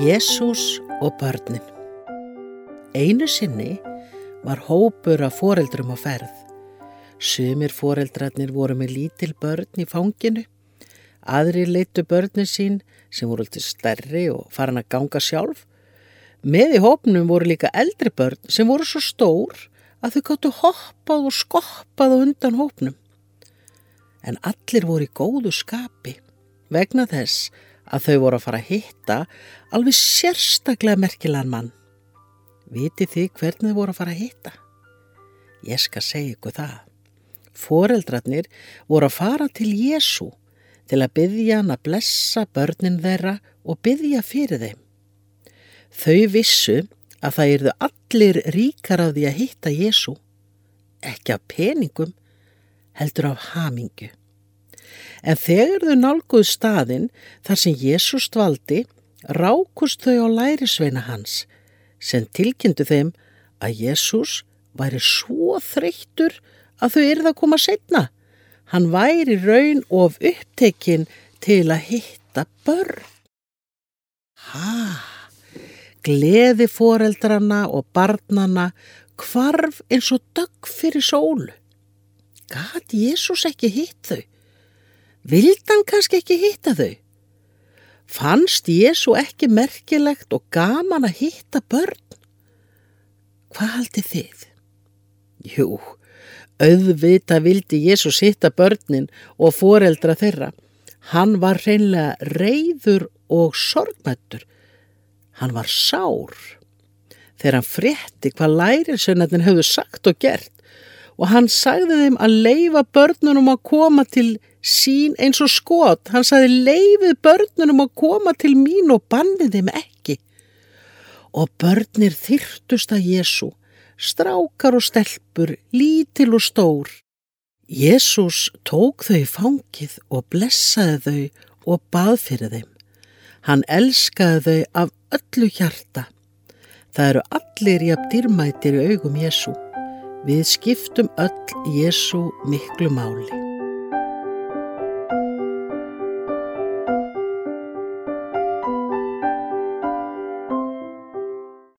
Jésús og börnin Einu sinni var hópur af foreldrum á ferð. Sumir foreldrarnir voru með lítil börn í fanginu. Aðri leitu börnin sín sem voru alltaf stærri og farin að ganga sjálf. Með í hópnum voru líka eldri börn sem voru svo stór að þau gáttu hoppað og skoppað undan hópnum. En allir voru í góðu skapi vegna þess að þau voru að fara að hitta alveg sérstaklega merkilegan mann. Viti þið hvernig þau voru að fara að hitta? Ég skal segja ykkur það. Foreldrarnir voru að fara til Jésu til að byggja hann að blessa börnin þeirra og byggja fyrir þeim. Þau vissu að það erðu allir ríkar af því að hitta Jésu, ekki af peningum, heldur af hamingu. En þegar þau nálguðu staðin þar sem Jésús dvaldi, rákust þau á lærisveina hans sem tilkynntu þeim að Jésús væri svo þreyttur að þau erða að koma setna. Hann væri raun of upptekinn til að hitta börn. Hæ? Gleði foreldrana og barnana kvarf eins og dögg fyrir sólu. Gati Jésús ekki hitt þau? Vild hann kannski ekki hitta þau? Fannst Jésu ekki merkilegt og gaman að hitta börn? Hvað haldi þið? Jú, auðvita vildi Jésu hitta börnin og foreldra þeirra. Hann var reynlega reyður og sorgmættur. Hann var sár. Þegar hann frétti hvað lærinsögnarnir höfðu sagt og gert og hann sagði þeim að leifa börnunum að koma til sín eins og skot. Hann sagði leifið börnunum að koma til mín og bannið þeim ekki. Og börnir þyrtust að Jésu, strákar og stelpur, lítil og stór. Jésús tók þau fangið og blessaði þau og bað fyrir þeim. Hann elskaði þau af öllu hjarta. Það eru allir jafn dýrmættir í augum Jésu. Við skiptum öll Jésu miklu máli.